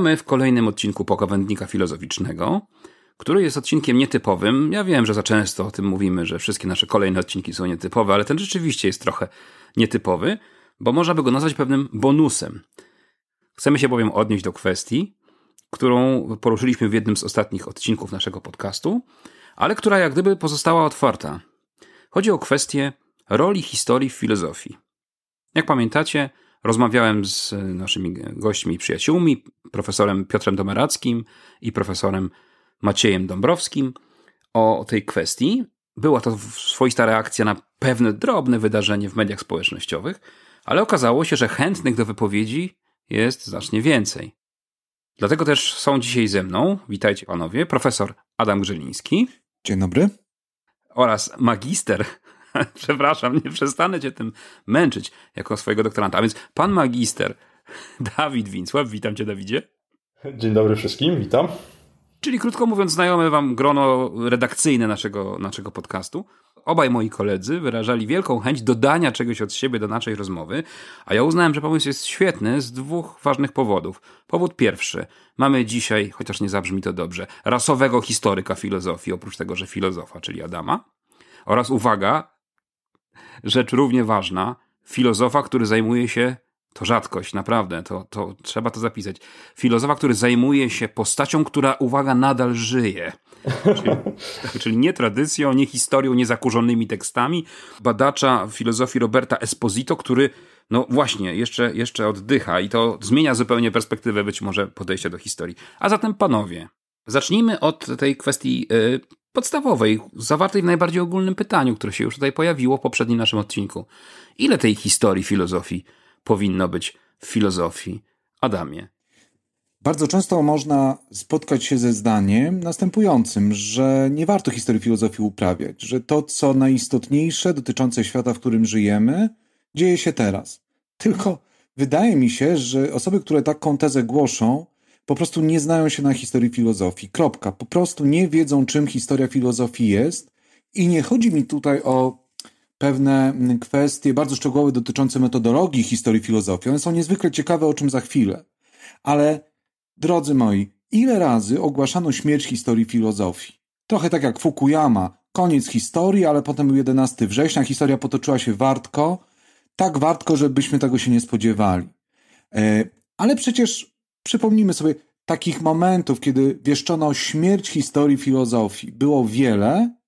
Witamy w kolejnym odcinku Pogawędnika filozoficznego, który jest odcinkiem nietypowym. Ja wiem, że za często o tym mówimy, że wszystkie nasze kolejne odcinki są nietypowe, ale ten rzeczywiście jest trochę nietypowy, bo można by go nazwać pewnym bonusem. Chcemy się bowiem odnieść do kwestii, którą poruszyliśmy w jednym z ostatnich odcinków naszego podcastu, ale która jak gdyby pozostała otwarta. Chodzi o kwestię roli historii w filozofii. Jak pamiętacie, rozmawiałem z naszymi gośćmi i przyjaciółmi, profesorem Piotrem Domerackim i profesorem Maciejem Dąbrowskim o tej kwestii. Była to swoista reakcja na pewne drobne wydarzenie w mediach społecznościowych, ale okazało się, że chętnych do wypowiedzi jest znacznie więcej. Dlatego też są dzisiaj ze mną, witajcie panowie, profesor Adam Grzeliński. Dzień dobry. Oraz magister, przepraszam, nie przestanę cię tym męczyć jako swojego doktoranta, a więc pan magister Dawid Wincław. Witam cię, Dawidzie. Dzień dobry wszystkim, witam. Czyli krótko mówiąc, znajome wam grono redakcyjne naszego, naszego podcastu. Obaj moi koledzy wyrażali wielką chęć dodania czegoś od siebie do naszej rozmowy, a ja uznałem, że pomysł jest świetny z dwóch ważnych powodów. Powód pierwszy. Mamy dzisiaj, chociaż nie zabrzmi to dobrze, rasowego historyka filozofii, oprócz tego, że filozofa, czyli Adama. Oraz uwaga, rzecz równie ważna, filozofa, który zajmuje się to rzadkość, naprawdę, to, to trzeba to zapisać. Filozofa, który zajmuje się postacią, która, uwaga, nadal żyje. Czyli, czyli, nie tradycją, nie historią, nie zakurzonymi tekstami. Badacza filozofii Roberta Esposito, który, no właśnie, jeszcze, jeszcze oddycha i to zmienia zupełnie perspektywę być może podejścia do historii. A zatem, panowie, zacznijmy od tej kwestii y, podstawowej, zawartej w najbardziej ogólnym pytaniu, które się już tutaj pojawiło w poprzednim naszym odcinku. Ile tej historii filozofii powinno być w filozofii. Adamie. Bardzo często można spotkać się ze zdaniem następującym, że nie warto historii filozofii uprawiać, że to, co najistotniejsze dotyczące świata, w którym żyjemy, dzieje się teraz. Tylko wydaje mi się, że osoby, które taką tezę głoszą, po prostu nie znają się na historii filozofii. Kropka. Po prostu nie wiedzą, czym historia filozofii jest. I nie chodzi mi tutaj o pewne kwestie bardzo szczegółowe dotyczące metodologii historii filozofii. One są niezwykle ciekawe, o czym za chwilę. Ale, drodzy moi, ile razy ogłaszano śmierć historii filozofii? Trochę tak jak Fukuyama, koniec historii, ale potem był 11 września, historia potoczyła się wartko, tak wartko, żebyśmy tego się nie spodziewali. E, ale przecież przypomnijmy sobie, takich momentów, kiedy wieszczono śmierć historii filozofii, było wiele,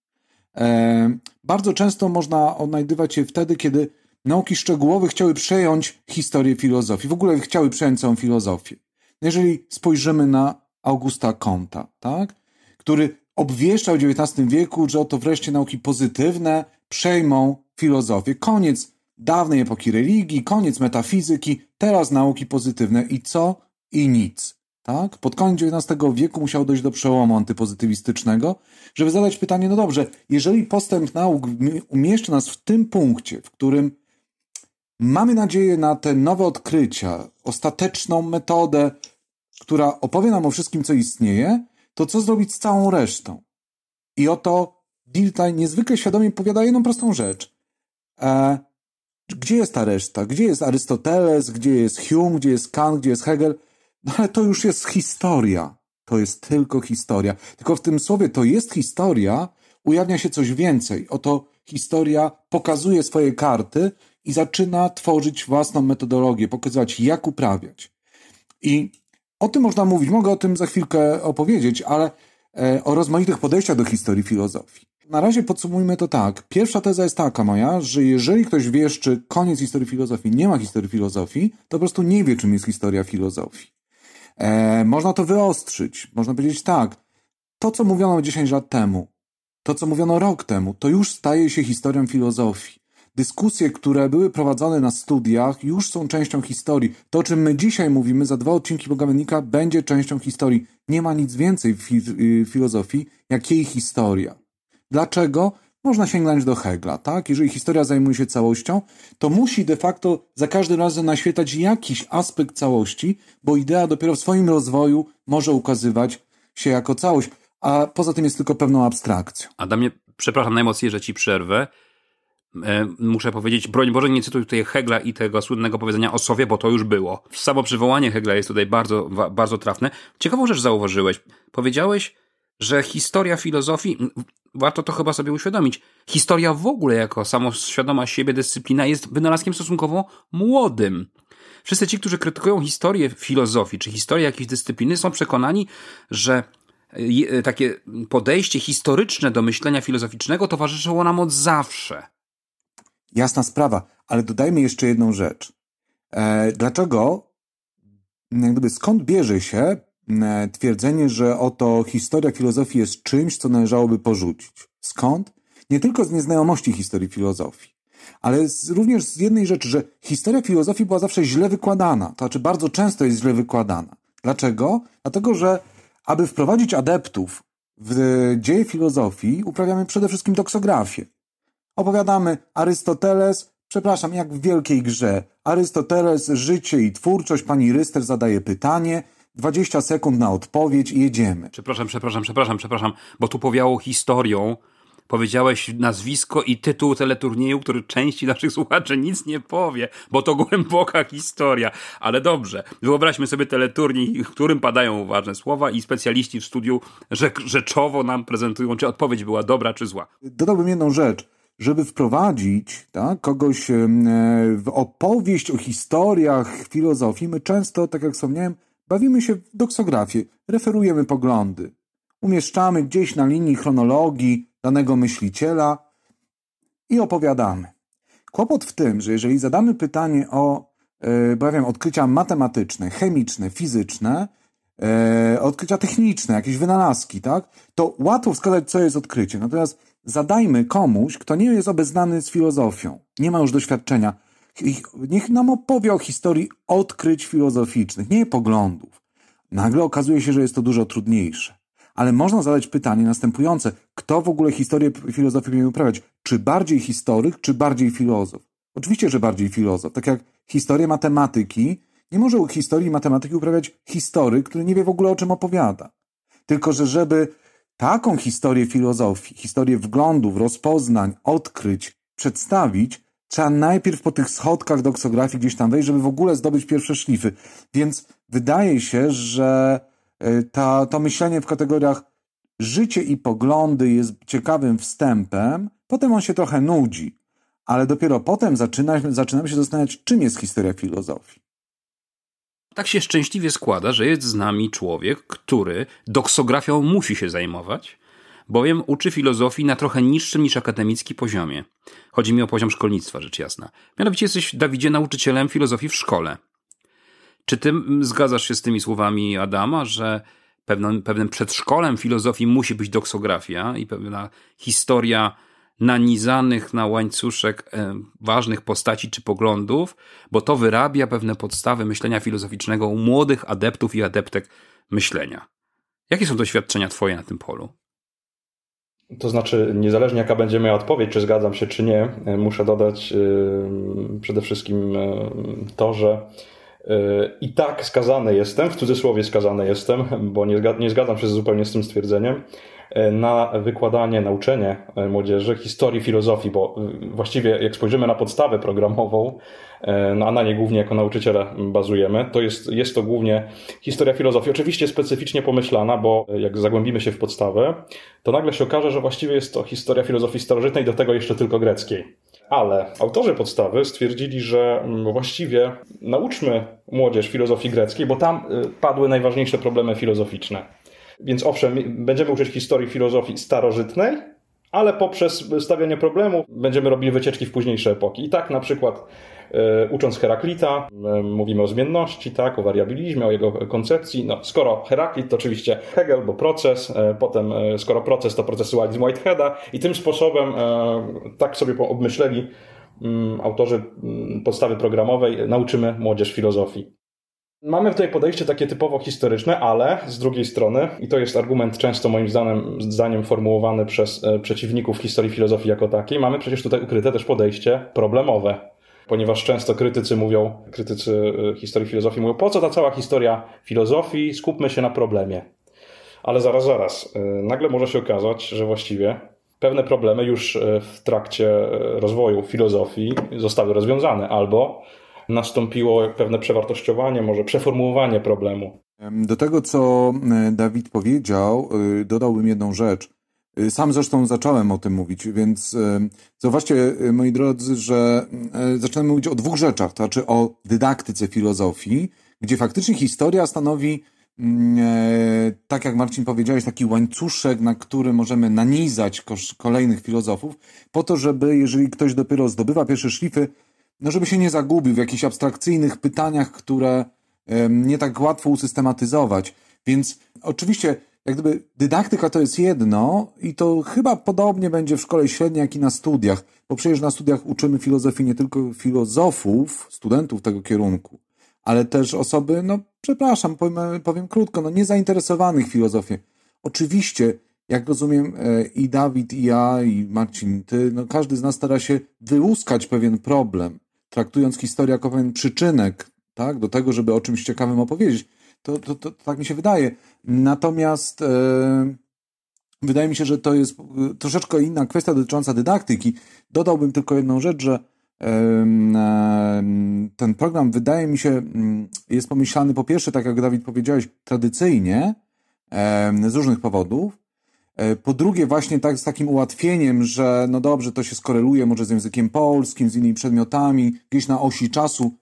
E, bardzo często można odnajdywać je wtedy, kiedy nauki szczegółowe chciały przejąć historię filozofii, w ogóle chciały przejąć całą filozofię. Jeżeli spojrzymy na Augusta Comta, tak, który obwieszczał w XIX wieku, że oto wreszcie nauki pozytywne przejmą filozofię. Koniec dawnej epoki religii, koniec metafizyki, teraz nauki pozytywne i co? I nic. Tak? Pod koniec XIX wieku musiało dojść do przełomu antypozytywistycznego, żeby zadać pytanie, no dobrze, jeżeli postęp nauk umieszcza nas w tym punkcie, w którym mamy nadzieję na te nowe odkrycia, ostateczną metodę, która opowie nam o wszystkim, co istnieje, to co zrobić z całą resztą? I oto Diltaj niezwykle świadomie powiada jedną prostą rzecz. E, gdzie jest ta reszta? Gdzie jest Arystoteles? Gdzie jest Hume? Gdzie jest Kant? Gdzie jest Hegel? No ale to już jest historia. To jest tylko historia. Tylko w tym słowie to jest historia, ujawnia się coś więcej. Oto historia pokazuje swoje karty i zaczyna tworzyć własną metodologię, pokazywać, jak uprawiać. I o tym można mówić, mogę o tym za chwilkę opowiedzieć, ale e, o rozmaitych podejściach do historii filozofii. Na razie podsumujmy to tak. Pierwsza teza jest taka moja, że jeżeli ktoś wieszczy koniec historii filozofii, nie ma historii filozofii, to po prostu nie wie, czym jest historia filozofii. E, można to wyostrzyć. Można powiedzieć tak. To, co mówiono 10 lat temu, to, co mówiono rok temu, to już staje się historią filozofii. Dyskusje, które były prowadzone na studiach, już są częścią historii. To, o czym my dzisiaj mówimy za dwa odcinki Bogamennika, będzie częścią historii. Nie ma nic więcej w fi y, filozofii, jak jej historia. Dlaczego? Można sięgnąć do Hegla, tak? Jeżeli historia zajmuje się całością, to musi de facto za każdym razem naświetlać jakiś aspekt całości, bo idea dopiero w swoim rozwoju może ukazywać się jako całość, a poza tym jest tylko pewną abstrakcją. Adamie, przepraszam najmocniej, że ci przerwę. E, muszę powiedzieć, broń Boże, nie cytuj tutaj Hegla i tego słynnego powiedzenia o Sowie, bo to już było. Samo przywołanie Hegla jest tutaj bardzo, bardzo trafne. Ciekawą rzecz zauważyłeś. Powiedziałeś, że historia filozofii, warto to chyba sobie uświadomić, historia w ogóle jako samoświadoma siebie dyscyplina jest wynalazkiem stosunkowo młodym. Wszyscy ci, którzy krytykują historię filozofii czy historię jakiejś dyscypliny, są przekonani, że takie podejście historyczne do myślenia filozoficznego towarzyszyło nam od zawsze. Jasna sprawa, ale dodajmy jeszcze jedną rzecz. E, dlaczego, jak gdyby, skąd bierze się e, twierdzenie, że oto historia filozofii jest czymś, co należałoby porzucić? Skąd? Nie tylko z nieznajomości historii filozofii, ale z, również z jednej rzeczy, że historia filozofii była zawsze źle wykładana. To znaczy bardzo często jest źle wykładana. Dlaczego? Dlatego, że aby wprowadzić adeptów w dzieje filozofii, uprawiamy przede wszystkim doksografię. Opowiadamy Arystoteles, przepraszam, jak w wielkiej grze. Arystoteles, życie i twórczość, pani Ryster zadaje pytanie, 20 sekund na odpowiedź i jedziemy. Przepraszam, przepraszam, przepraszam, przepraszam, bo tu powiało historią. Powiedziałeś nazwisko i tytuł teleturnieju, który części naszych słuchaczy nic nie powie, bo to głęboka historia. Ale dobrze, wyobraźmy sobie teleturniej, w którym padają ważne słowa i specjaliści w studiu rzeczowo nam prezentują, czy odpowiedź była dobra, czy zła. Dodałbym jedną rzecz żeby wprowadzić tak, kogoś e, w opowieść o historiach filozofii, my często, tak jak wspomniałem, bawimy się w doksografię, referujemy poglądy, umieszczamy gdzieś na linii chronologii danego myśliciela i opowiadamy. Kłopot w tym, że jeżeli zadamy pytanie o, e, bo ja wiem, odkrycia matematyczne, chemiczne, fizyczne, e, odkrycia techniczne, jakieś wynalazki, tak, to łatwo wskazać, co jest odkrycie. Natomiast zadajmy komuś, kto nie jest obeznany z filozofią, nie ma już doświadczenia, niech nam opowie o historii odkryć filozoficznych, nie poglądów. Nagle okazuje się, że jest to dużo trudniejsze. Ale można zadać pytanie następujące: kto w ogóle historię filozofii powinien uprawiać? Czy bardziej historyk, czy bardziej filozof? Oczywiście, że bardziej filozof. Tak jak historię matematyki, nie może historii matematyki uprawiać historyk, który nie wie w ogóle o czym opowiada. Tylko, że żeby taką historię filozofii, historię wglądów, rozpoznań, odkryć, przedstawić, trzeba najpierw po tych schodkach doksografii gdzieś tam wejść, żeby w ogóle zdobyć pierwsze szlify. Więc wydaje się, że e, ta, to myślenie w kategoriach życie i poglądy jest ciekawym wstępem, potem on się trochę nudzi, ale dopiero potem zaczyna, zaczynamy się zastanawiać, czym jest historia filozofii. Tak się szczęśliwie składa, że jest z nami człowiek, który doksografią musi się zajmować, bowiem uczy filozofii na trochę niższym niż akademicki poziomie. Chodzi mi o poziom szkolnictwa, rzecz jasna. Mianowicie jesteś, Dawidzie, nauczycielem filozofii w szkole. Czy ty zgadzasz się z tymi słowami Adama, że pewnym, pewnym przedszkolem filozofii musi być doksografia i pewna historia nanizanych na łańcuszek e, ważnych postaci czy poglądów, bo to wyrabia pewne podstawy myślenia filozoficznego u młodych adeptów i adeptek myślenia. Jakie są doświadczenia Twoje na tym polu? To znaczy, niezależnie jaka będzie moja odpowiedź, czy zgadzam się, czy nie, e, muszę dodać e, przede wszystkim to, że i tak skazany jestem, w cudzysłowie skazany jestem, bo nie zgadzam się zupełnie z tym stwierdzeniem, E, na wykładanie, nauczenie e, młodzieży historii filozofii, bo e, właściwie jak spojrzymy na podstawę programową, no a na niej głównie jako nauczyciele bazujemy, to jest, jest to głównie historia filozofii. Oczywiście specyficznie pomyślana, bo jak zagłębimy się w podstawę, to nagle się okaże, że właściwie jest to historia filozofii starożytnej, do tego jeszcze tylko greckiej. Ale autorzy podstawy stwierdzili, że właściwie nauczmy młodzież filozofii greckiej, bo tam padły najważniejsze problemy filozoficzne. Więc owszem, będziemy uczyć historii filozofii starożytnej, ale poprzez stawianie problemu będziemy robili wycieczki w późniejsze epoki. I tak na przykład e, ucząc Heraklita, e, mówimy o zmienności, tak, o wariabilizmie, o jego koncepcji. No, skoro Heraklit, to oczywiście Hegel, bo proces, e, potem skoro proces, to procesualizm Whiteheada i tym sposobem tak sobie obmyśleli mm, autorzy mm, podstawy programowej, nauczymy młodzież filozofii. Mamy tutaj podejście takie typowo historyczne, ale z drugiej strony, i to jest argument często moim zdaniem, zdaniem formułowany przez e, przeciwników historii filozofii jako takiej, mamy przecież tutaj ukryte też podejście problemowe. Ponieważ często krytycy mówią, krytycy e, historii filozofii mówią, po co ta cała historia filozofii, skupmy się na problemie. Ale zaraz, zaraz, e, nagle może się okazać, że właściwie pewne problemy już w trakcie rozwoju filozofii zostały rozwiązane, albo nastąpiło pewne przewartościowanie, może przeformułowanie problemu. Do tego, co Dawid powiedział, dodałbym jedną rzecz. Y, sam zresztą zacząłem o tym mówić, więc zauważcie, moi drodzy, że zaczynamy mówić o dwóch rzeczach, to znaczy o dydaktyce filozofii, gdzie faktycznie historia stanowi, mm, e, tak jak Marcin powiedziałeś, taki łańcuszek, na który możemy nanizać kolejnych filozofów, po to, żeby, jeżeli ktoś dopiero zdobywa pierwsze szlify, no żeby się nie zagubił w jakichś abstrakcyjnych pytaniach, które nie tak łatwo usystematyzować. Więc oczywiście jak gdyby dydaktyka to jest jedno i to chyba podobnie będzie w szkole średniej, jak i na studiach, bo przecież na studiach uczymy filozofii nie tylko filozofów, studentów tego kierunku, ale też osoby, no przepraszam, powiem, powiem krótko, no niezainteresowanych filozofią. Oczywiście, jak rozumiem e, i Dawid, i ja, i Marcin, ty, no każdy z nas stara się wyłuskać pewien problem, traktując historię jako pewien przyczynek, tak, do tego, żeby o czymś ciekawym opowiedzieć. To, to, to, to tak mi się wydaje. Natomiast e, wydaje mi się, że to jest e, troszeczkę inna kwestia dotycząca dydaktyki. Dodałbym tylko jedną rzecz, że e, ten program wydaje mi się mm, jest pomyślany po pierwsze, tak jak Dawid powiedziałeś, tradycyjnie z różnych powodów. Po drugie, właśnie tak z takim ułatwieniem, że no dobrze, to się skoreluje może z językiem polskim, z innymi przedmiotami, gdzieś na osi czasu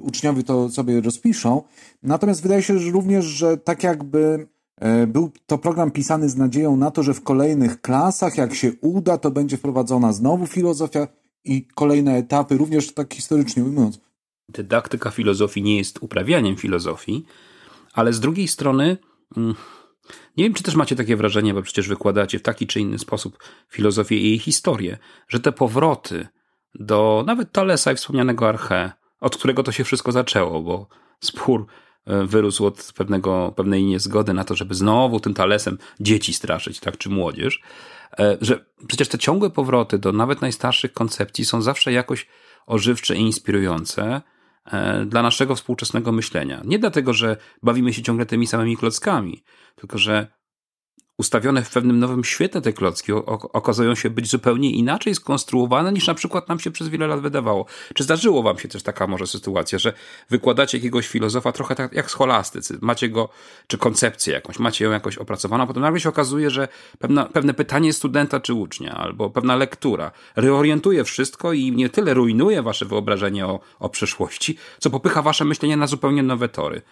uczniowie to sobie rozpiszą. Natomiast wydaje się że również, że tak jakby e, był to program pisany z nadzieją na to, że w kolejnych klasach, jak się uda, to będzie wprowadzona znowu filozofia i kolejne etapy, również tak historycznie ujmując. Dydaktyka filozofii nie jest uprawianiem filozofii, ale z drugiej strony, mm, nie wiem, czy też macie takie wrażenie, bo przecież wykładacie w taki czy inny sposób filozofię i jej historię, że te powroty do nawet Talesa i wspomnianego Arche, od którego to się wszystko zaczęło, bo spór e, wyrósł od pewnego, pewnej niezgody na to, żeby znowu tym talesem dzieci straszyć, tak, czy młodzież, e, że przecież te ciągłe powroty do nawet najstarszych koncepcji są zawsze jakoś ożywcze i inspirujące dla naszego współczesnego myślenia. Nie dlatego, że bawimy się ciągle tymi samymi klockami, tylko że ustawione w pewnym nowym świetle te klocki okazują się być zupełnie inaczej skonstruowane niż na przykład nam się przez wiele lat wydawało. Czy zdarzyło wam się też taka może sytuacja, że wykładacie jakiegoś filozofa trochę tak jak scholastycy, macie go, czy koncepcję jakąś, macie ją jakoś opracowaną, a potem nagle się okazuje, że pewna, pewne pytanie studenta czy ucznia, albo pewna lektura reorientuje wszystko i nie tyle rujnuje wasze wyobrażenie o, o co popycha wasze myślenie na zupełnie nowe tory.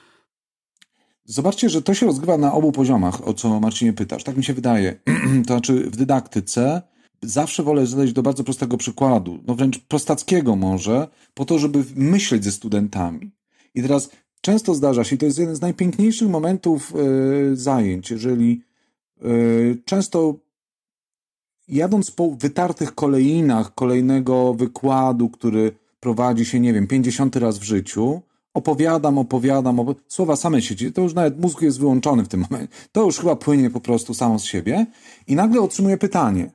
Zobaczcie, że to się rozgrywa na obu poziomach, o co Marcinie pytasz. Tak mi się wydaje. to znaczy w dydaktyce zawsze wolę zadać do bardzo prostego przykładu, no wręcz prostackiego może, po to, żeby myśleć ze studentami. I teraz często zdarza się, i to jest jeden z najpiękniejszych momentów yy, zajęć, jeżeli yy, często jadąc po wytartych kolejnach kolejnego wykładu, który prowadzi się, nie wiem, 50 raz w życiu, opowiadam, opowiadam, op słowa same się, to już nawet mózg jest wyłączony w tym momencie. To już chyba płynie po prostu samo z siebie i nagle otrzymuję pytanie.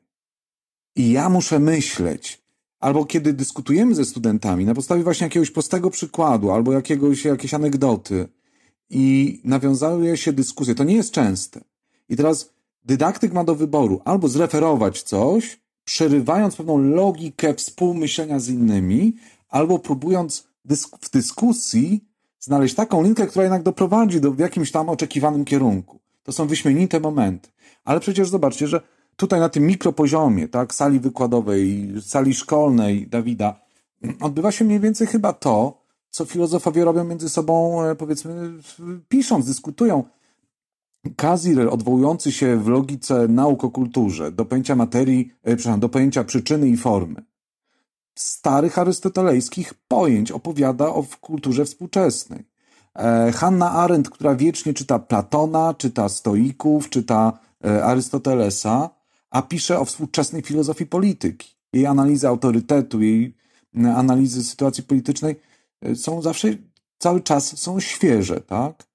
I ja muszę myśleć. Albo kiedy dyskutujemy ze studentami na podstawie właśnie jakiegoś prostego przykładu, albo jakiegoś, jakiejś anegdoty i nawiązuje się dyskusja, to nie jest częste. I teraz dydaktyk ma do wyboru albo zreferować coś, przerywając pewną logikę współmyślenia z innymi, albo próbując dysk w dyskusji znaleźć taką linkę, która jednak doprowadzi do w jakimś tam oczekiwanym kierunku. To są wyśmienite momenty. Ale przecież zobaczcie, że tutaj na tym mikropoziomie, tak, sali wykładowej, sali szkolnej Dawida, odbywa się mniej więcej chyba to, co filozofowie robią między sobą, e, powiedzmy, pisząc, dyskutują. Kazir, odwołujący się w logice nauk o kulturze do pojęcia materii, e, przepraszam, do pojęcia przyczyny i formy, starych arystotelejskich pojęć opowiada o kulturze współczesnej. E, Hanna Arendt, która wiecznie czyta Platona, czyta stoików, czyta e, Arystotelesa, a pisze o współczesnej filozofii polityki. Jej analizy autorytetu, jej analizy sytuacji politycznej e, są zawsze, cały czas są świeże, tak?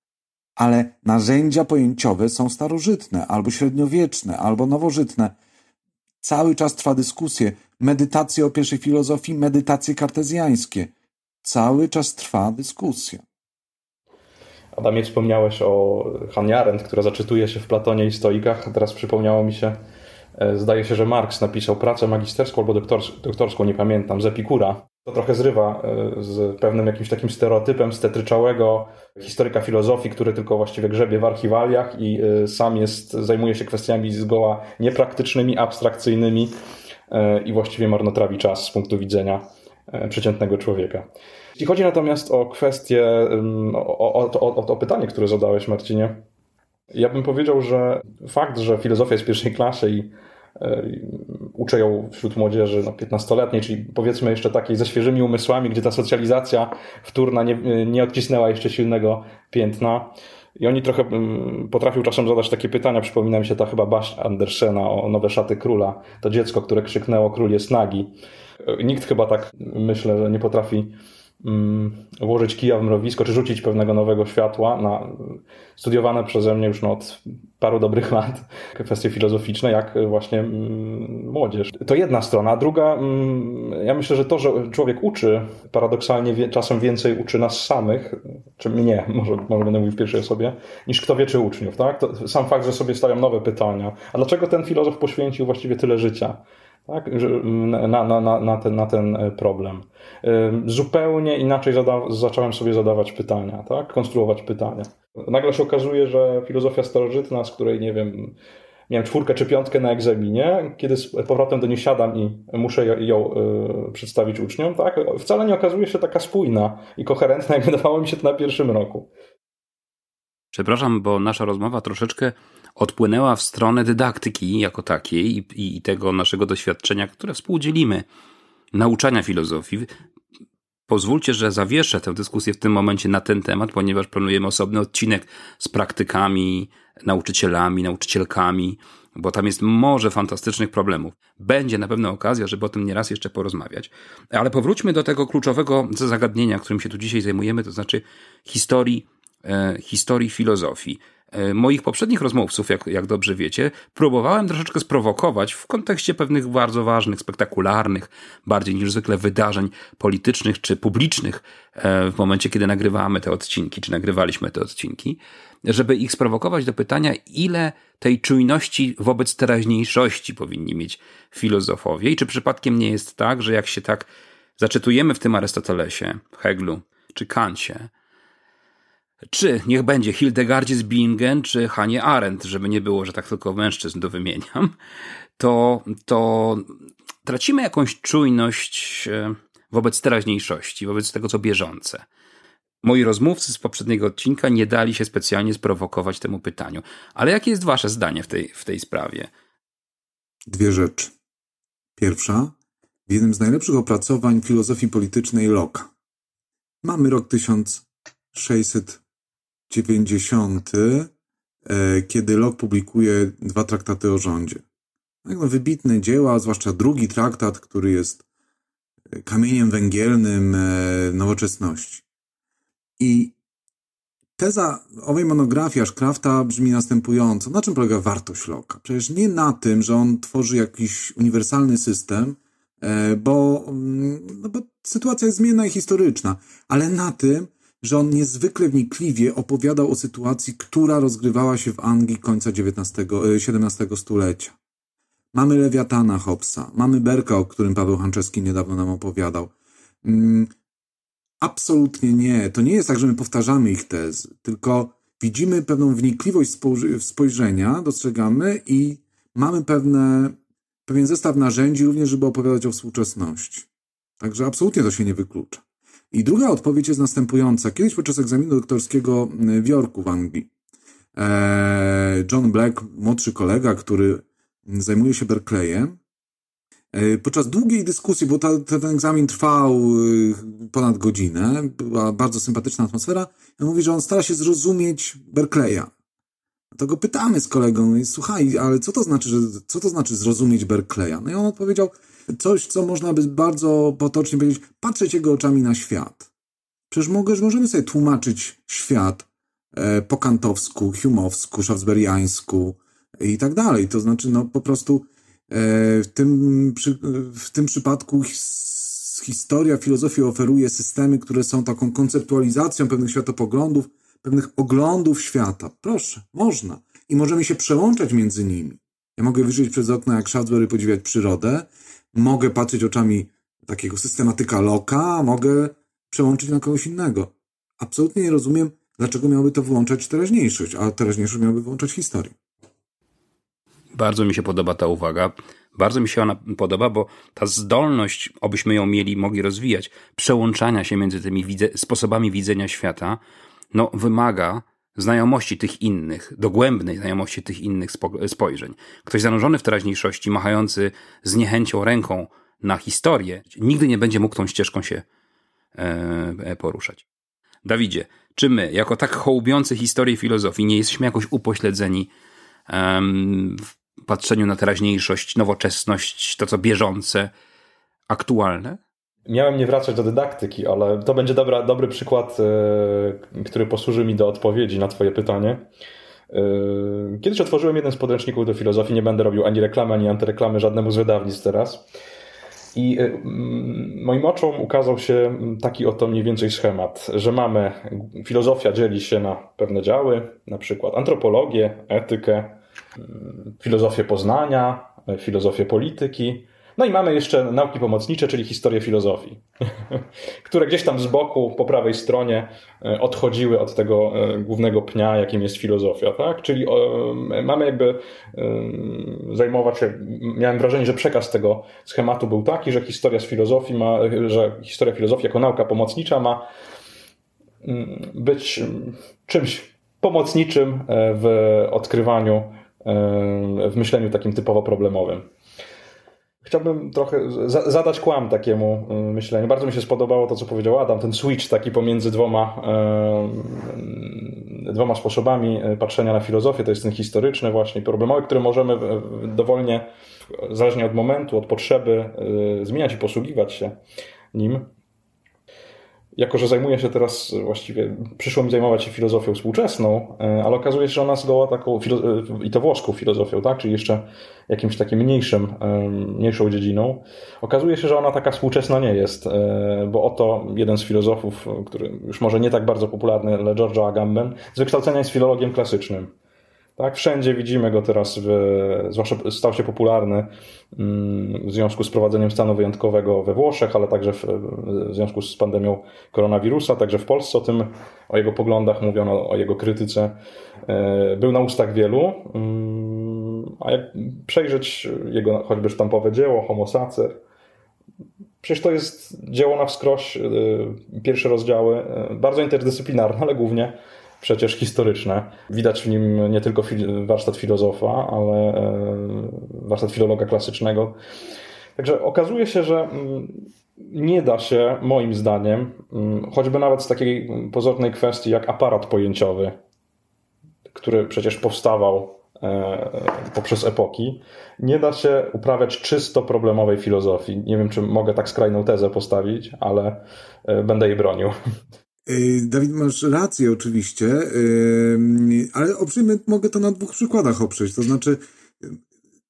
Ale narzędzia pojęciowe są starożytne, albo średniowieczne, albo nowożytne. Cały czas trwa dyskusja medytacje o pierwszej filozofii, medytacje kartezjańskie. Cały czas trwa dyskusja. Adamie, wspomniałeś o Hannah Arendt, która zaczytuje się w Platonie i Stoikach. Teraz przypomniało mi się Zdaje się, że Marx napisał pracę magisterską albo doktorską, nie pamiętam, z Epikura. To trochę zrywa z pewnym jakimś takim stereotypem stetryczałego historyka filozofii, który tylko właściwie grzebie w archiwaliach i sam jest, zajmuje się kwestiami zgoła niepraktycznymi, abstrakcyjnymi i właściwie marnotrawi czas z punktu widzenia przeciętnego człowieka. Jeśli chodzi natomiast o kwestię, o, o, o, o to pytanie, które zadałeś, Marcinie, ja bym powiedział, że fakt, że filozofia jest pierwszej klasy i e, uczę ją wśród młodzieży no, 15-letniej, czyli powiedzmy jeszcze takiej ze świeżymi umysłami, gdzie ta socjalizacja wtórna nie, nie odcisnęła jeszcze silnego piętna. I oni trochę potrafią czasem zadać takie pytania. Przypomina mi się ta chyba baśń Andersena o nowe szaty króla. To dziecko, które krzyknęło król jest nagi. E, nikt chyba tak, myślę, że nie potrafi Mm, włożyć kija w mrowisko, czy rzucić pewnego nowego światła na studiowane przeze mnie już no, od paru dobrych lat kwestie filozoficzne, jak właśnie mm, młodzież. To jedna strona. Druga, mm, ja myślę, że to, że człowiek uczy, paradoksalnie czasem więcej uczy nas samych, czy mnie, może, może będę mówił w pierwszej osobie, niż kto wie, czy uczniów. Tak? To sam fakt, że sobie stawiam nowe pytania. A dlaczego ten filozof poświęcił właściwie tyle życia? Tak? na, na, na, na, ten, na ten e, problem. Zupełnie inaczej zacząłem sobie zadawać pytania, tak? konstruować pytania. Nagle się okazuje, że filozofia starożytna, z której nie wiem, miałem czwórkę czy piątkę na egzaminie, kiedy z powrotem do niej siadam i muszę ją y, przedstawić uczniom, tak? wcale nie okazuje się taka spójna i koherentna, jak wydawało mi się to na pierwszym roku. Przepraszam, bo nasza rozmowa troszeczkę odpłynęła w stronę dydaktyki jako takiej i, i tego naszego doświadczenia, które współdzielimy, nauczania filozofii. Pozwólcie, że zawieszę tę dyskusję w tym momencie na ten temat, ponieważ planujemy osobny odcinek z praktykami, nauczycielami, nauczycielkami, bo tam jest morze fantastycznych problemów. Będzie na pewno okazja, żeby o tym nieraz jeszcze porozmawiać. Ale powróćmy do tego kluczowego zagadnienia, którym się tu dzisiaj zajmujemy, to znaczy historii, e, historii filozofii. E, moich poprzednich rozmówców, jak, jak dobrze wiecie, próbowałem troszeczkę sprowokować w kontekście pewnych bardzo ważnych, spektakularnych, bardziej niż zwykle wydarzeń politycznych czy publicznych e, w momencie, kiedy nagrywamy te odcinki, czy nagrywaliśmy te odcinki, żeby ich sprowokować do pytania, ile tej czujności wobec teraźniejszości powinni mieć filozofowie. I czy przypadkiem nie jest tak, że jak się tak zaczytujemy w tym Arystotelesie, Heglu czy Kancie, czy niech będzie Hildegardzie z Bingen, czy Hanie Arendt, żeby nie było, że tak tylko mężczyzn to wymieniam, to, to tracimy jakąś czujność e, wobec teraźniejszości, wobec tego, co bieżące. Moi rozmówcy z poprzedniego odcinka nie dali się specjalnie sprowokować temu pytaniu. Ale jakie jest wasze zdanie w tej, w tej sprawie? Dwie rzeczy. Pierwsza, w jednym z najlepszych opracowań filozofii politycznej Locke. Mamy rok 1600 90, e, kiedy Locke publikuje dwa traktaty o rządzie. No, wybitne dzieła, zwłaszcza drugi traktat, który jest e, kamieniem węgielnym e, nowoczesności. I teza owej monografii Ashcrafta brzmi następująco. Na czym polega wartość Locke'a? Przecież nie na tym, że on tworzy jakiś uniwersalny system, bo, mm, no bo sytuacja jest zmienna i historyczna, ale na tym, że on niezwykle wnikliwie opowiadał o sytuacji, która rozgrywała się w Anglii końca XIX, XVII e, stulecia. Mamy Lewiatana Hobbesa, mamy Berka, o którym Paweł Hanczewski niedawno nam opowiadał. Mm, absolutnie nie. To nie jest tak, że my powtarzamy ich tezy, tylko widzimy pewną wnikliwość spojrzenia, dostrzegamy i mamy pewne, pewien zestaw narzędzi również, żeby opowiadać o współczesności. Także absolutnie to się nie wyklucza. I druga odpowiedź jest następująca. Kiedyś podczas egzaminu doktorskiego w Yorku w Anglii e, John Black, młodszy kolega, który zajmuje się Berkeleyem, e, podczas długiej dyskusji, bo ta, ten egzamin trwał e, ponad godzinę, była bardzo sympatyczna atmosfera, on mówi, że on stara się zrozumieć Berkeleya. To go pytamy z kolegą, słuchaj, ale co to znaczy, że, co to znaczy zrozumieć Berkeleya? No i on odpowiedział, coś, co można by bardzo potocznie powiedzieć, patrzeć jego oczami na świat. Przecież możemy sobie tłumaczyć świat e, po kantowsku, humowsku, szafsberiańsku i tak dalej. To znaczy, no po prostu e, w tym, w tym przypadku historia, filozofia oferuje systemy, które są taką konceptualizacją pewnych światopoglądów, pewnych oglądów świata. Proszę, można. I możemy się przełączać między nimi. Ja mogę wyjrzeć przez okno jak Shaftesbury podziwiać przyrodę, mogę patrzeć oczami takiego systematyka loka, mogę przełączyć na kogoś innego. Absolutnie nie rozumiem, dlaczego miałby to wyłączać teraźniejszość, a teraźniejszość miałby wyłączać historię. Bardzo mi się podoba ta uwaga. Bardzo mi się ona podoba, bo ta zdolność, obyśmy ją mieli, mogli rozwijać, przełączania się między tymi widze, sposobami widzenia świata, no wymaga znajomości tych innych, dogłębnej znajomości tych innych spojrzeń. Ktoś zanurzony w teraźniejszości, machający z niechęcią ręką na historię, nigdy nie będzie mógł tą ścieżką się e, poruszać. Dawidzie, czy my, jako tak hołubiący historię filozofii, nie jesteśmy jakoś upośledzeni w patrzeniu na teraźniejszość, nowoczesność, to co bieżące, aktualne? Miałem nie wracać do dydaktyki, ale to będzie dobra, dobry przykład, e, który posłuży mi do odpowiedzi na Twoje pytanie. E, kiedyś otworzyłem jeden z podręczników do filozofii, nie będę robił ani reklamy, ani antyreklamy żadnemu z wydawnictw teraz. I e, moim oczom ukazał się taki oto mniej więcej schemat, że mamy, filozofia dzieli się na pewne działy, na przykład antropologię, etykę, filozofię poznania, filozofię polityki, no i mamy jeszcze nauki pomocnicze, czyli historię filozofii, które gdzieś tam z boku, po prawej stronie e, odchodziły od tego e, głównego pnia, jakim jest filozofia, tak? Czyli mamy jakby zajmować się, miałem wrażenie, że przekaz tego schematu był taki, że historia z filozofii ma, że historia filozofii jako nauka pomocnicza ma mm, być czymś pomocniczym e, w odkrywaniu, w myśleniu takim typowo problemowym. Chciałbym trochę za zadać kłam takiemu y, myśleniu. Bardzo mi się spodobało to, co powiedział Adam, ten switch taki pomiędzy dwoma, e, dwoma sposobami patrzenia na filozofię. To jest ten historyczny właśnie, problemowy, który możemy dowolnie, zależnie od momentu, od potrzeby, zmieniać i posługiwać się nim jako że zajmuję się teraz właściwie, przyszło mi zajmować się filozofią współczesną, e, ale okazuje się, że ona zgoła taką, e, i to włoską filozofią, tak, czyli jeszcze jakimś takim mniejszym, e, mniejszą dziedziną. Okazuje się, że ona taka współczesna nie jest, bo oto jeden z filozofów, który już może nie tak bardzo popularny, ale George Agamben, z wykształcenia jest filologiem klasycznym. Tak, wszędzie widzimy go teraz, zwłaszcza stał się popularny mm, w związku z prowadzeniem stanu wyjątkowego we Włoszech, ale także w, w związku z pandemią koronawirusa, także w Polsce o tym, o jego poglądach mówiono, o jego krytyce. E, był na ustach wielu, mm, a jak przejrzeć jego choćby sztampowe dzieło, Homo Sacer, Przecież to jest dzieło na wskroś, e, pierwsze rozdziały, e, bardzo interdyscyplinarne, ale głównie przecież historyczne. Widać w nim nie tylko warsztat filozofa, ale e, warsztat filologa klasycznego. Także okazuje się, że mm, nie da się, moim zdaniem, mm, choćby nawet z takiej pozornej kwestii jak aparat pojęciowy, który przecież powstawał e, poprzez epoki, nie da się uprawiać czysto problemowej filozofii. Nie wiem, czy mogę tak skrajną tezę postawić, ale e, będę jej bronił. Y, Dawid, masz rację oczywiście, y, ale oprzyjmy, mogę to na dwóch przykładach oprzeć. To znaczy,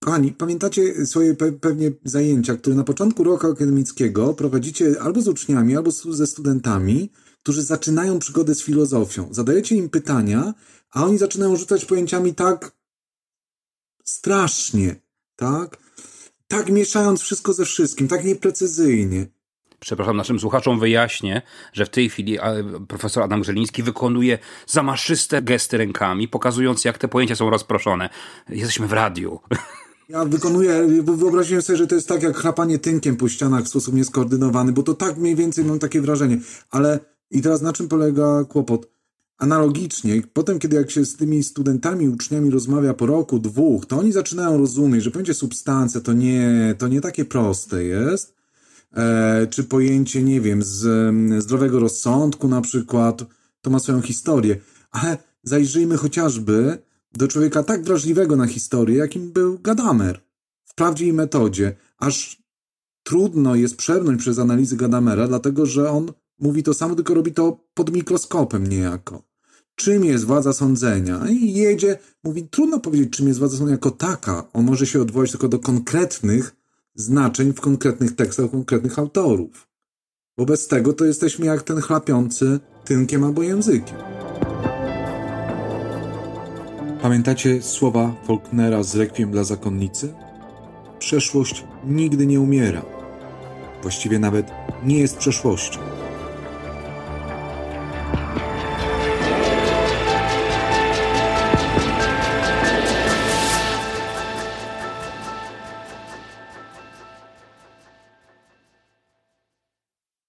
kochani, pamiętacie swoje pe pewnie zajęcia, które na początku roku akademickiego prowadzicie albo z uczniami, albo ze studentami, którzy zaczynają przygodę z filozofią. Zadajecie im pytania, a oni zaczynają rzucać pojęciami tak strasznie, tak? Tak mieszając wszystko ze wszystkim, tak nieprecyzyjnie przepraszam, naszym słuchaczom wyjaśnię, że w tej chwili profesor Adam Grzeliński wykonuje zamaszyste gesty rękami, pokazując jak te pojęcia są rozproszone. Jesteśmy w radiu. Ja wykonuję, wyobraziłem sobie, że to jest tak jak chrapanie tynkiem po ścianach w sposób nieskoordynowany, bo to tak mniej więcej mam takie wrażenie. Ale i teraz na czym polega kłopot? Analogicznie, potem kiedy jak się z tymi studentami, uczniami rozmawia po roku, dwóch, to oni zaczynają rozumieć, że pojęcie substancja to nie, to nie takie proste jest, czy pojęcie, nie wiem, z zdrowego rozsądku na przykład, to ma swoją historię. Ale zajrzyjmy chociażby do człowieka tak wrażliwego na historię, jakim był Gadamer. W prawdzie i metodzie. Aż trudno jest przebrnąć przez analizy Gadamera, dlatego że on mówi to samo, tylko robi to pod mikroskopem niejako. Czym jest władza sądzenia? I jedzie, mówi, trudno powiedzieć, czym jest władza sądzenia jako taka. On może się odwołać tylko do konkretnych znaczeń w konkretnych tekstach konkretnych autorów. Wobec tego to jesteśmy jak ten chlapiący tynkiem albo językiem. Pamiętacie słowa Faulknera z Rekwiem dla zakonnicy? Przeszłość nigdy nie umiera. Właściwie nawet nie jest przeszłością.